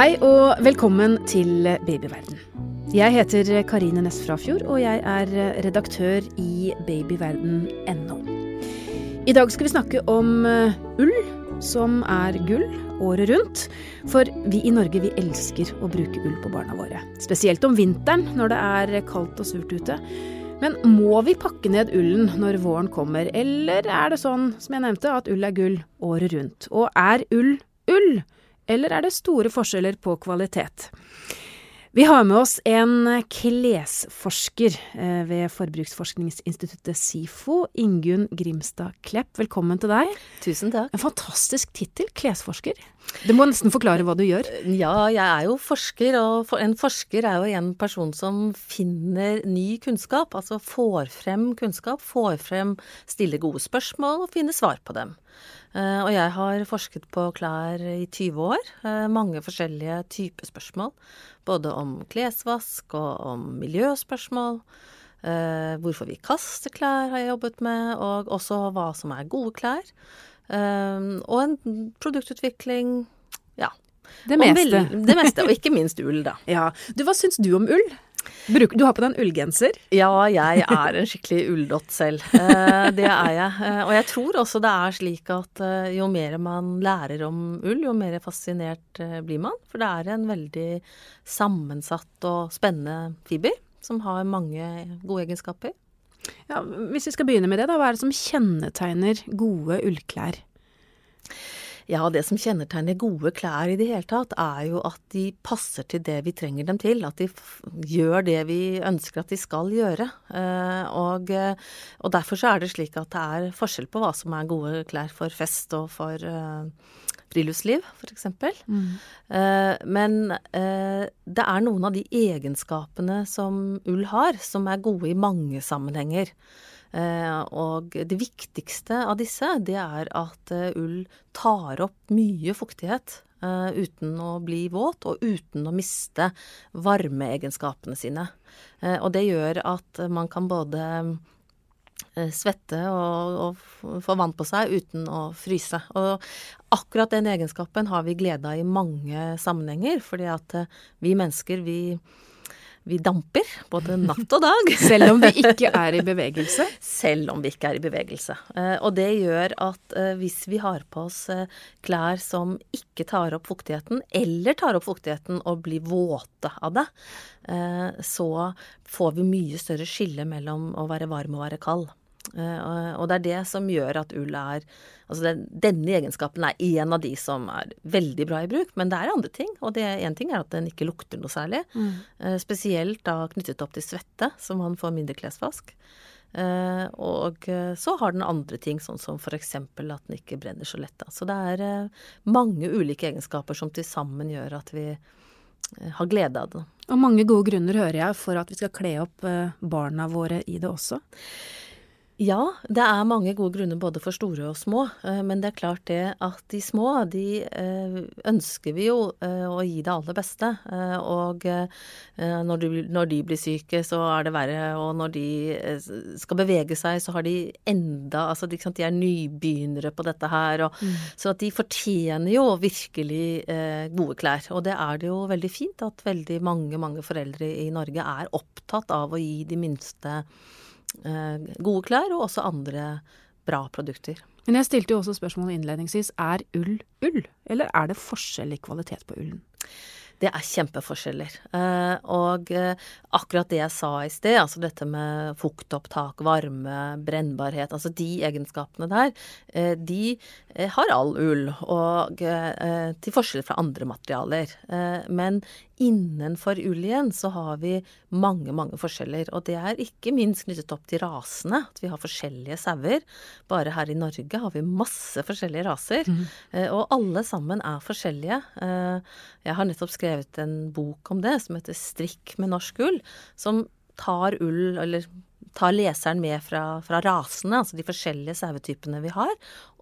Hei og velkommen til Babyverden. Jeg heter Karine Næss Frafjord, og jeg er redaktør i babyverden.no. I dag skal vi snakke om eh, ull, som er gull året rundt. For vi i Norge vi elsker å bruke ull på barna våre. Spesielt om vinteren når det er kaldt og surt ute. Men må vi pakke ned ullen når våren kommer, eller er det sånn, som jeg nevnte, at ull er gull året rundt? Og er ull ull, eller er det store forskjeller på kvalitet? Vi har med oss en klesforsker eh, ved Forbruksforskningsinstituttet SIFO, Ingunn Grimstad Klepp. Velkommen til deg. Tusen takk. En fantastisk tittel, klesforsker. Du må nesten forklare hva du gjør. Ja, jeg er jo forsker, og en forsker er jo en person som finner ny kunnskap. Altså får frem kunnskap, får frem, stiller gode spørsmål og finner svar på dem. Uh, og jeg har forsket på klær i 20 år. Uh, mange forskjellige typer spørsmål. Både om klesvask og om miljøspørsmål. Uh, hvorfor vi kaster klær har jeg jobbet med, og også hva som er gode klær. og en produktutvikling. Ja. Det meste. det meste, og ikke minst ull, da. Ja. Du, hva syns du om ull? Du har på deg en ullgenser? Ja, jeg er en skikkelig ulldott selv. Eh, det er jeg. Eh, og jeg tror også det er slik at eh, jo mer man lærer om ull, jo mer fascinert blir man. For det er en veldig sammensatt og spennende fiber som har mange gode egenskaper. Ja, hvis vi skal begynne med det, da, hva er det som kjennetegner gode ullklær? Ja, det som kjennetegner gode klær i det hele tatt, er jo at de passer til det vi trenger dem til. At de gjør det vi ønsker at de skal gjøre. Eh, og, eh, og derfor så er det slik at det er forskjell på hva som er gode klær for fest og for uh, friluftsliv, f.eks. Mm. Eh, men eh, det er noen av de egenskapene som ull har, som er gode i mange sammenhenger. Eh, og det viktigste av disse, det er at eh, ull tar opp mye fuktighet eh, uten å bli våt, og uten å miste varmeegenskapene sine. Og det gjør at man kan både svette og, og, få vann på seg uten å fryse. Og akkurat den egenskapen har vi glede av i mange sammenhenger, fordi at vi mennesker, vi vi damper både natt og dag. Selv om vi ikke er i bevegelse? Selv om vi ikke er i bevegelse. Eh, og det gjør at eh, hvis vi har på oss eh, klær som ikke tar opp fuktigheten, eller tar opp fuktigheten og blir våte av det, så får vi mye større skille mellom å være varm og være kald. Og det er det som gjør at ull er Altså det, denne egenskapen er en av de som er veldig bra i bruk, men det er andre ting. Og én ting er at den ikke lukter noe særlig. Mm. Uh, spesielt da knyttet opp til svette, så man får mindre klesvask. Uh, og uh, så har den andre ting, sånn som f.eks. at den ikke brenner så lett. Da. Så det er mange ulike egenskaper som til sammen gjør at vi har glede av det. Og mange gode grunner hører jeg for at vi skal kle opp barna våre i det også. Ja, det er mange gode grunner både for store og små. Eh, men det er klart det at de små, de eh, ønsker vi jo eh, å gi det aller beste. Og når de, når de blir syke, så er det verre. Og når de skal bevege seg, så har de enda Altså de, de er nybegynnere på dette her. Og, mm. Så at de fortjener jo virkelig gode klær. Og det er det jo veldig fint at veldig mange, mange foreldre i Norge er opptatt av å gi de minste gode klær, og også andre bra produkter. Men jeg stilte jo også spørsmålet innledningsvis. Er ull ull, eller er det forskjell i kvalitet på ullen? det er kjempeforskjeller. Eh, og eh, akkurat det jeg sa i sted, altså dette med fuktopptak, varme, brennbarhet, altså de egenskapene der, eh, de har all ull, og til forskjell fra andre materialer. Men innenfor ull igjen så har vi mange, mange forskjeller. Og det er ikke minst knyttet opp til rasene, at vi har forskjellige sauer. Bare her i Norge har vi masse forskjellige raser, mm. og alle sammen er forskjellige. Jeg har nettopp skrevet skrevet en bok om det som heter 'Strikk med norsk ull', som tar ull, eller tar leseren med fra, fra rasene, altså de forskjellige sauetypene vi har,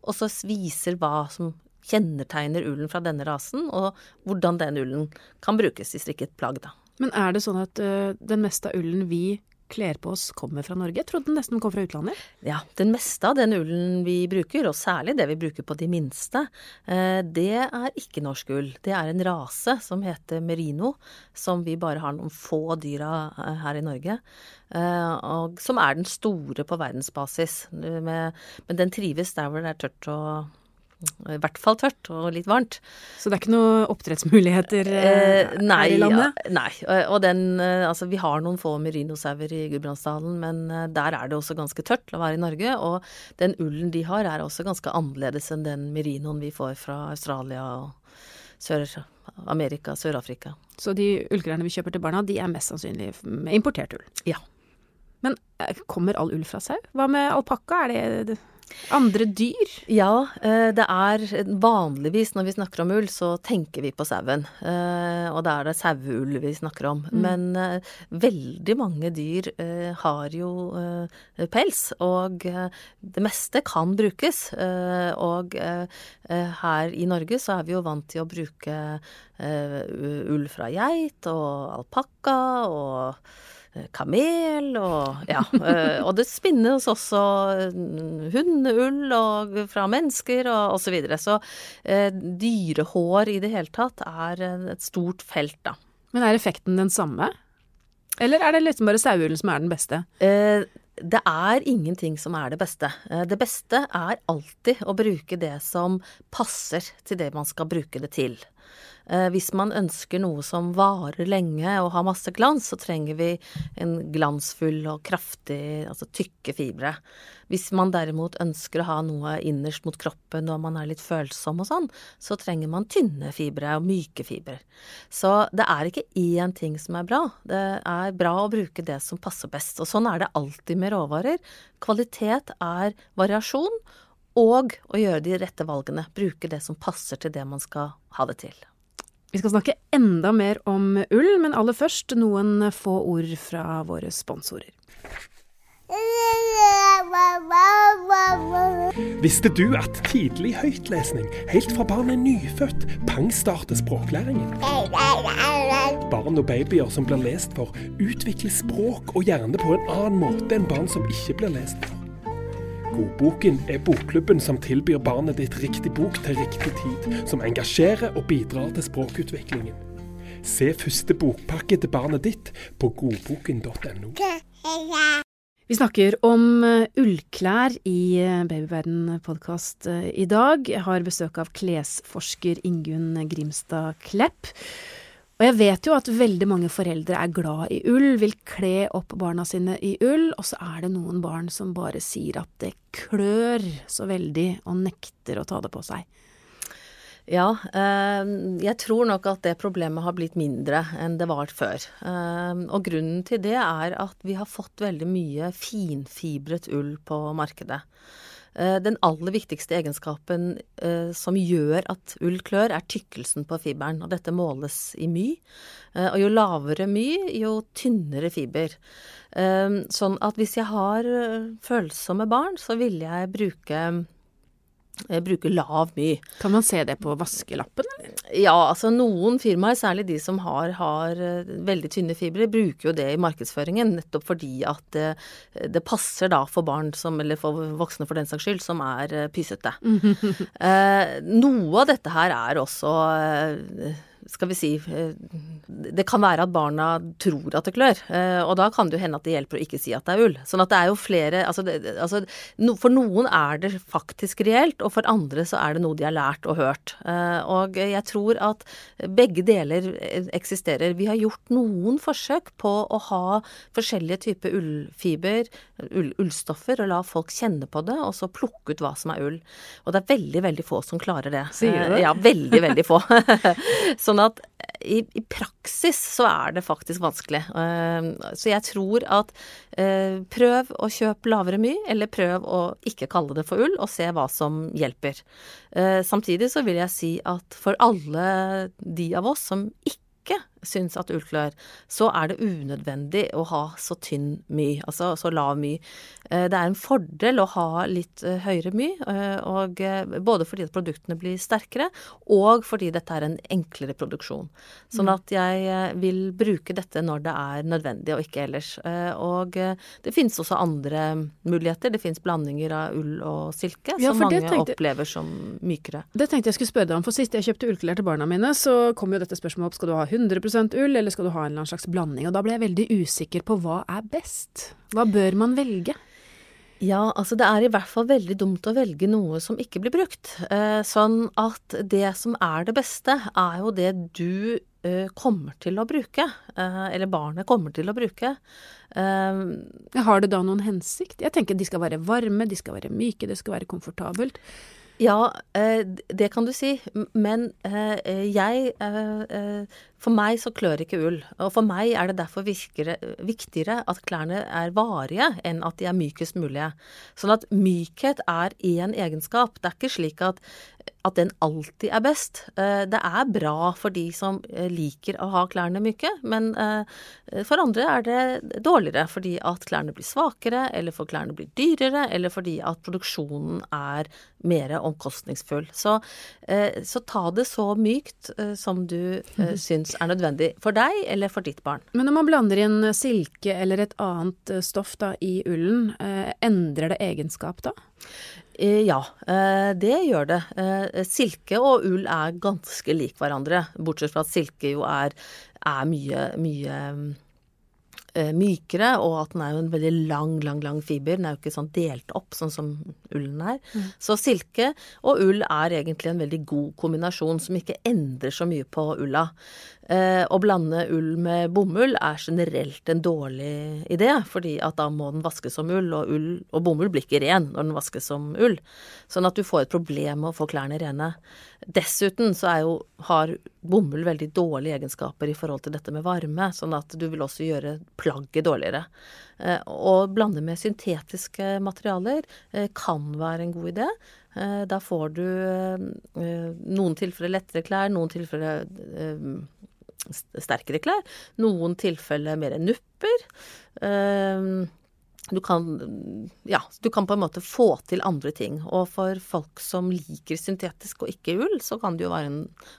og så viser hva som kjennetegner ullen fra denne rasen, og hvordan den ullen kan brukes i strikket plagg, da. Men er det sånn at uh, den meste av ullen vi kler på oss kommer fra Norge? Jeg trodde den nesten kom fra utlandet. Ja, den meste av den ullen vi bruker, og særlig det vi bruker på de minste, eh, det er ikke norsk ull. Det er en rase som heter merino, som vi bare har noen få dyr av eh, her i Norge. Uh, og som er den store på verdensbasis. Men den trives der hvor det er tørt og i hvert fall tørt og litt varmt. Så det er ikke noen oppdrettsmuligheter eh, nei, her i landet? Ja, nei. Og den eh, Altså, vi har noen få merinosauer i Gudbrandsdalen, men eh, der er det også ganske tørt til å være i Norge. Og den ullen de har, er også ganske annerledes enn den merinoen vi får fra Australia og Sør-Amerika, Sør-Afrika. Så de ullgreiene vi kjøper til barna, de er mest sannsynlig importert ull? Ja. Men eh, kommer all ull fra sau? Hva med alpakka, er det andre dyr? Ja, eh, det er vanligvis når vi snakker om ull, så tenker vi på sauen. Eh, og da er det saueull vi snakker om. Mm. Men veldig mange dyr har jo pels, og det meste kan brukes. Og her i Norge så er vi jo vant til å bruke ull fra geit og alpakka og kamel og ja. Eh, og det spinnes også mm, hundeull og fra mennesker og osv. Så, videre. så eh, dyrehår i det hele tatt er et stort felt, da. Men er effekten den samme? Eller er det liksom bare saueullen som er den beste? Eh, det er ingenting som er det beste. Det beste er alltid å bruke det som passer til det man skal bruke det til. Eh, hvis man ønsker noe som varer lenge og har masse glans, så trenger vi en glansfull og kraftig, altså tykke fibre. Hvis man derimot ønsker å ha noe innerst mot kroppen og man er litt følsom og sånn, så trenger man tynne fibre og myke fibre. Så det er ikke én ting som er bra. Det er bra å bruke det som passer best. Og sånn er det alltid med råvarer. Kvalitet er variasjon. Og å gjøre de rette valgene. Bruke det som passer til det man skal ha det til. Vi skal snakke enda mer om ull, men aller først noen få ord fra våre sponsorer. Visste du at tidlig høytlesning, helt fra barn er nyfødt, pangstarter språklæringen? Barn og babyer som blir lest for, utvikler språk og hjerne på en annen måte enn barn som ikke blir lest for. Godboken er bokklubben som tilbyr barnet ditt riktig bok til riktig tid, som engasjerer og bidrar til språkutviklingen. Se første bokpakke til barnet ditt på godboken.no. Vi snakker om eh, ullklær i eh, Babyverden-podkast eh, i dag. Jeg har besøk av klesforsker Ingunn Grimstad Klepp. Og jeg vet jo at veldig mange foreldre er glad i ull, vil kle opp barna sine i ull, og så er det noen barn som bare sier at det klør så veldig, og nekter å ta det på seg. Ja, eh, jeg tror nok at det problemet har blitt mindre enn det var før. Eh, og grunnen til det er at vi har fått veldig mye finfibret ull på markedet. Eh, den aller viktigste egenskapen eh, som gjør at ull klør, er tykkelsen på fiberen. Og dette måles i my. Eh, og jo lavere my, jo tynnere fiber. Sånn at hvis jeg har følsomme barn, så vil jeg bruke bruker lav my. Kan man se det på vaskelappen, eller? Ja, altså noen firmaer, særlig de som har, har uh, veldig tynne fibre, bruker jo det i markedsføringen nettopp fordi at det, det passer da for barn som, eller for voksne for den saks skyld, som er pysete. eh, noe av dette her er også skal vi si eh, Det kan være at barna tror at det klør. Eh, og da kan det jo hende at det hjelper å ikke si at det er ull. Sånn at det er jo flere altså, det, altså For noen er det faktisk reelt, og for andre så er det noe de har lært og hørt. Eh, og jeg tror at begge deler eksisterer. Vi har gjort noen forsøk på å ha forskjellige typer ullfiber, ull, ullstoffer, og la folk kjenne på det, og så plukke ut hva som er ull. Og det er veldig, veldig få som klarer det. Sier du det? Ja, veldig, veldig få. sånn Sånn at i, i, praksis så er det faktisk vanskelig. Uh, så jeg tror at uh, prøv å kjøpe lavere my, eller prøv å ikke kalle det for ull, og se hva som hjelper. Samtidig så vil jeg si at for alle de av oss som ikke syns at ullklør, så er det unødvendig å ha så tynn my, altså så lav my. Eh, det er en fordel å ha litt eh, høyere my, eh, og både fordi at produktene blir sterkere, og fordi dette er en enklere produksjon. Sånn mm. at jeg vil bruke dette når det er nødvendig, og ikke ellers. Og det finnes også andre muligheter. Det finnes blandinger av ull og silke, ja, som mange tenkte, opplever som mykere. Det tenkte jeg skulle spørre deg om, for sist jeg kjøpte ullklær til barna mine, så kom jo dette spørsmålet opp. Skal du ha 100 ull, eller skal du ha en eller annen slags blanding? Og da ble jeg veldig usikker på hva er best. Hva bør man velge? Ja, altså det er i hvert fall veldig dumt å velge noe som ikke blir brukt. Eh, sånn at det som er det beste, er jo det du eh, kommer til å bruke. Eh, eller barnet kommer til å bruke. Har det da noen hensikt? Jeg tenker de skal være varme, de skal være myke, det skal være komfortabelt. Ja, det kan du si. Men jeg For meg så klør ikke ull. Og for meg er det derfor viktigere at klærne er varige enn at de er mykest mulige. Sånn at mykhet er én egenskap. Det er ikke slik at at den alltid er best. Eh, det er bra for de som eh, liker å ha klærne myke, men eh, for andre er det dårligere fordi at klærne blir svakere, eller for klærne blir dyrere, eller fordi at produksjonen er mer omkostningsfull. Så, så ta det så mykt som du syns er nødvendig for deg eller for ditt barn. Men når man blander inn silke eller et annet stoff da, i ullen, endrer det egenskap da? Eh, ja, eh, det gjør det. Eh, silke og ull er ganske lik hverandre, bortsett fra at silke jo er, er mye, mye mykere, og at den er jo en veldig lang, lang, lang fiber. Den er jo ikke sånn delt opp, sånn som ullen er. Mm. Så silke og ull er egentlig en veldig god kombinasjon som ikke endrer så mye på ulla. Eh, å blande ull med bomull er generelt en dårlig idé, fordi at da må den vaskes som ull, og, ull, og bomull blir ikke ren når den vaskes som ull. Sånn at du får et problem med å få klærne rene. Dessuten så jo, har bomull veldig dårlige egenskaper i forhold til dette med varme, sånn at du vil også gjøre plagget dårligere. Eh, å blande med syntetiske materialer eh, kan være en god idé. Da får du noen tilfeller lettere klær, noen tilfeller sterkere klær. Noen tilfeller mer nupper. Ehm, du kan, ja, du kan på en måte få til andre ting. Og for folk som liker syntetisk og ikke ull, så kan det jo være en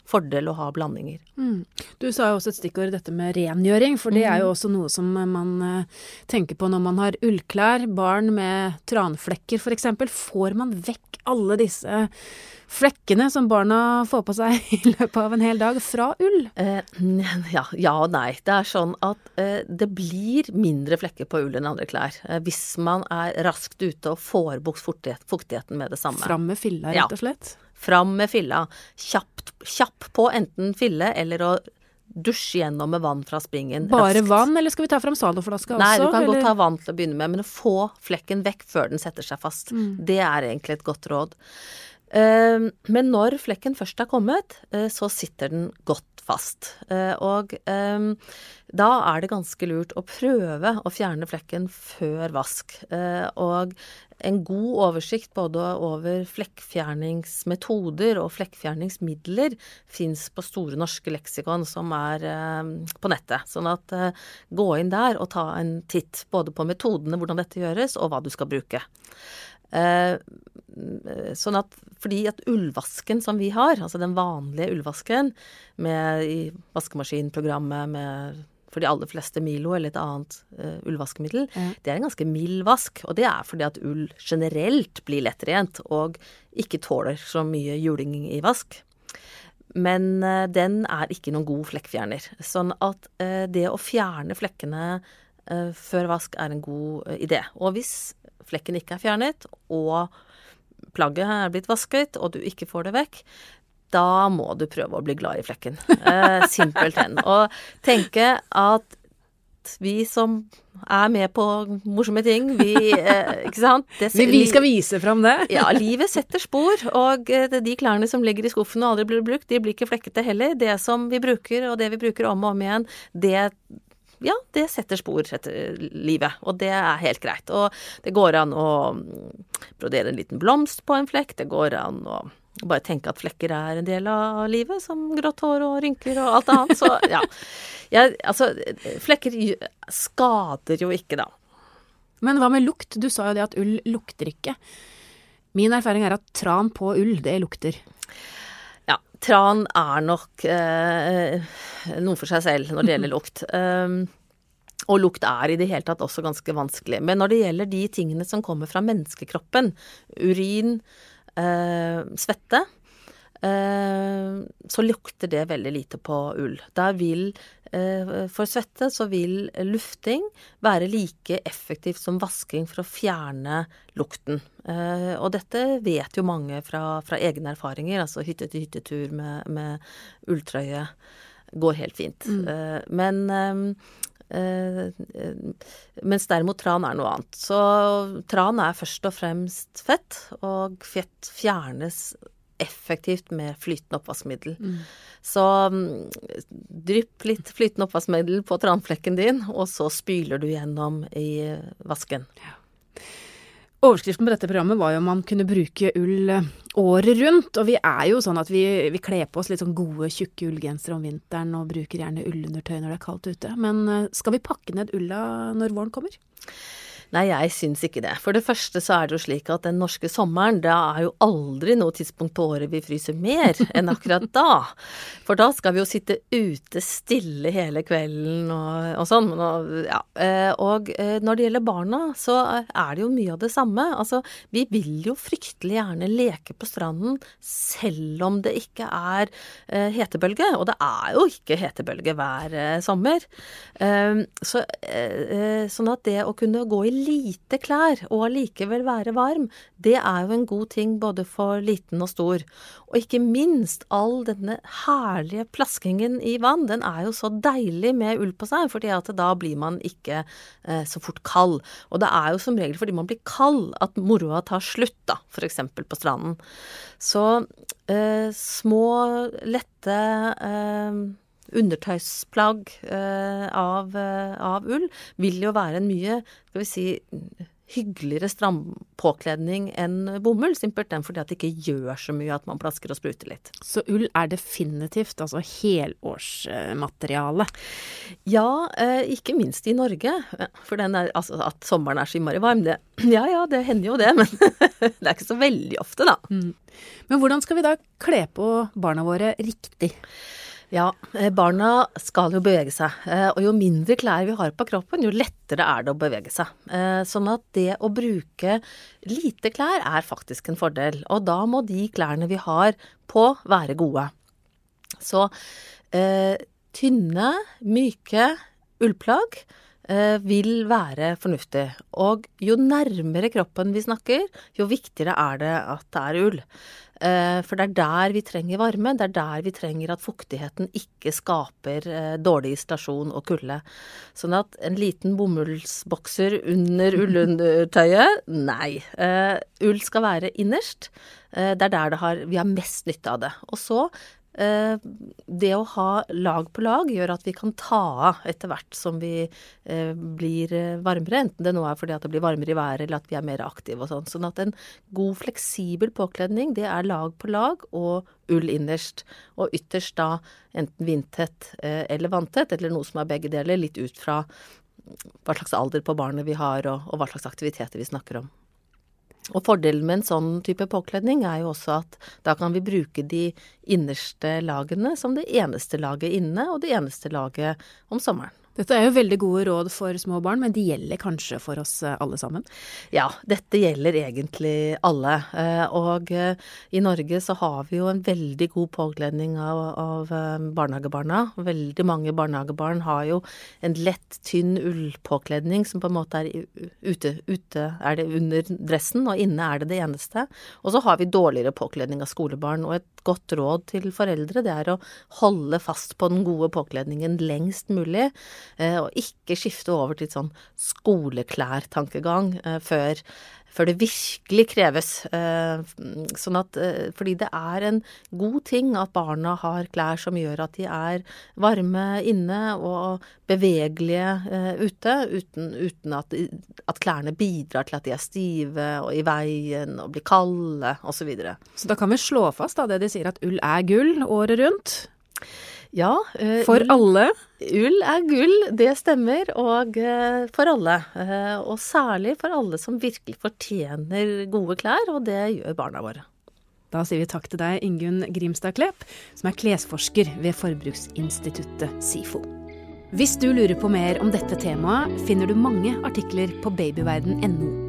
fordel å ha blandinger. Mm. Du sa jo også et stikkord dette med rengjøring, for det er jo mm. også noe som man eh, tenker på når man har ullklær. Barn med tranflekker f.eks. Får man vekk alle disse flekkene som barna får på seg i løpet av en hel dag, fra ull? Eh, ja, ja, og nei. Det er sånn at eh, det blir mindre flekker på ull enn andre klær. Eh, hvis man er raskt ute og får bort fuktigheten med det samme. Fram med filla, rett og slett? Ja. Fram med filla. Kjapt, kjapp på enten fille eller å dusje gjennom med vann fra springen. Bare raskt. vann, eller skal vi ta fram Zalo-flaska også? Nei, du kan eller? godt ta vann til å begynne med, men å få flekken vekk før den setter seg fast. Mm. Det er egentlig et godt råd. Ehm, men når flekken først er kommet, eh, så sitter den godt fast. Eh, og ehm, da er det ganske lurt å prøve å fjerne flekken før vask. Eh, og en god oversikt både over flekkfjerningsmetoder og flekkfjerningsmidler fins på Store norske leksikon, som er på nettet. Sånn at gå inn der og ta en titt både på metodene, hvordan dette gjøres, og hva du skal bruke. Eh, sånn at fordi at ullvasken som vi har, altså den vanlige ullvasken med i vaskemaskinprogrammet med for de aller fleste Milo eller et annet uh, ullvaskemiddel, mm. det er en ganske mild vask. Og det er fordi at ull generelt blir lettrent og ikke tåler så mye juling i vask. Men uh, den er ikke noen god flekkfjerner. Sånn at uh, det å fjerne flekkene før vask er en god idé. Og hvis flekken ikke er fjernet, og plagget er blitt vasket, og du ikke får det vekk, da må du prøve å bli glad i flekken. Eh, Simpelthen. Og tenke at vi som er med på morsomme ting, vi eh, Ikke sant? Det, vi skal vise fram det? ja, livet setter spor. Og eh, de klærne som ligger i skuffen og aldri blir brukt, de blir ikke flekkete heller. Det som vi bruker, og det vi bruker om og om igjen, det ja, det setter spor etter livet, og det er helt greit. Og det går an å brodere en liten blomst på en flekk, det går an å bare tenke at flekker er en del av livet, som grått hår og rynker og alt annet. Så ja. Jeg, altså, flekker skader jo ikke, da. Men hva med lukt? Du sa jo det at ull lukter ikke. Min erfaring er at tran på ull, det lukter. Ja, tran er nok eh, noe for seg selv når det gjelder lukt. Um, og lukt er i det hele tatt også ganske vanskelig. Men når det gjelder de tingene som kommer fra menneskekroppen, urin, eh, svette, eh, så lukter det veldig lite på ull. Der vil For svette så vil lufting være like effektivt som vasking for å fjerne lukten. Eh, og dette vet jo mange fra, fra egne erfaringer, altså hytte til hyttetur med, med ulltrøye går helt fint. Mm. Eh, men Eh, mens derimot tran er noe annet. Så tran er først og fremst fett, og fett fjernes effektivt med flytende oppvaskmiddel. Mm. Så mm, drypp litt flytende oppvaskmiddel på tranflekken din, og så spyler du gjennom i vasken. Ja. Overskriften på dette programmet var jo om man kunne bruke ull eh, året rundt. Og vi er jo sånn at vi, vi kler på oss litt sånn gode, tjukke ullgensere om vinteren og bruker gjerne ullundertøy når det er kaldt ute. Men eh, skal vi pakke ned ulla når våren kommer? Nei, jeg syns ikke det. For det første så er det jo slik at den norske sommeren, det er jo aldri noe tidspunkt på året vi fryser mer enn akkurat da. For da skal vi jo sitte ute stille hele kvelden og, og sånn. Og, ja. Eh, og eh, når det gjelder barna, så er det jo mye av det samme. Altså, vi vil jo fryktelig gjerne leke på stranden selv om det ikke er uh, hetebølge. Og det er jo ikke hetebølge hver sommer. Så, sånn at det å kunne gå i lite klær og allikevel være varm, det er jo en god ting både for liten og stor. Og ikke minst all denne herlige plaskingen i vann, den er jo så deilig med ull på seg, fordi at da blir man ikke eh, så fort kald. Og det er jo som regel fordi man blir kald at moroa tar slutt, da, f.eks. på stranden. Så eh, små, lette eh, undertøysplagg eh, av, eh, av, ull vil jo være en mye, skal vi si, hyggeligere strampåkledning enn bomull, simpelthen fordi at det ikke gjør så mye at man plasker og spruter litt. Så ull er definitivt altså helårsmateriale? Ja, eh, ikke minst i Norge. For er, altså, at sommeren er så innmari varm, det, ja ja, det hender jo det, men det er ikke så veldig ofte, da. Mm. Men hvordan skal vi da kle på barna våre riktig? Ja, eh, barna skal jo bevege seg. Eh, og jo mindre klær vi har på kroppen, jo lettere er det å bevege seg. Eh, sånn at det å bruke lite klær er faktisk en fordel. Og da må de klærne vi har på, være gode. Så tynne, myke ullplagg vil være fornuftig. Og jo nærmere kroppen vi snakker, jo viktigere er det at det er ull. Eh, for det er der vi trenger varme, det er der vi trenger at fuktigheten ikke skaper eh, dårlig isolasjon og kulde. Sånn at en liten bomullsbokser under ullundertøyet, nei. Ull skal være innerst. Det er der det har, vi har mest nytte av det. Og så Eh, det å ha lag på lag gjør at vi kan ta av etter hvert som vi eh, blir eh, varmere, enten det nå er fordi at det blir varmere i været eller at vi er mer aktive og sånn. Sånn at en god, fleksibel påkledning, det er lag på lag og ull innerst. Og ytterst da enten vindtett eller vanntett, eller noe som er begge deler, litt ut fra hva slags alder på barnet vi har og, og hva slags aktiviteter vi snakker om. Og fordelen med en sånn type påkledning er jo også at da kan vi bruke de innerste lagene som det eneste laget inne, og det eneste laget om sommeren. Dette er jo veldig gode råd for små barn, men de gjelder kanskje for oss eh, alle sammen? Ja, dette gjelder egentlig alle. Eh, og eh, i Norge så har vi jo en veldig god påkledning av, av barnehagebarna. Veldig mange barnehagebarn har jo en lett, tynn ullpåkledning som på en måte er ute, ute er det under dressen, og inne er det det eneste. Og så har vi dårligere påkledning av skolebarn. og et godt råd til foreldre det er å holde fast på den gode påkledningen lengst mulig. Eh, og ikke skifte over til sånn skoleklær-tankegang eh, før før det virkelig kreves. Eh, sånn at, fordi det er en god ting at barna har klær som gjør at de er varme inne og bevegelige ute, uten, uten at, at, klærne bidrar til at de er stive og i veien og blir kalde osv. Så, videre. så da kan vi slå fast da det de sier at ull er gull året rundt? Ja. Uh, for ull, alle? Ull er gull, det stemmer. Og uh, for alle. Uh, og særlig for alle som virkelig fortjener gode klær, og det gjør barna våre. Da sier vi takk til deg, Ingunn Grimstad Klepp, som er klesforsker ved Forbruksinstituttet SIFO. Hvis du lurer på mer om dette temaet, finner du mange artikler på babyverden.no.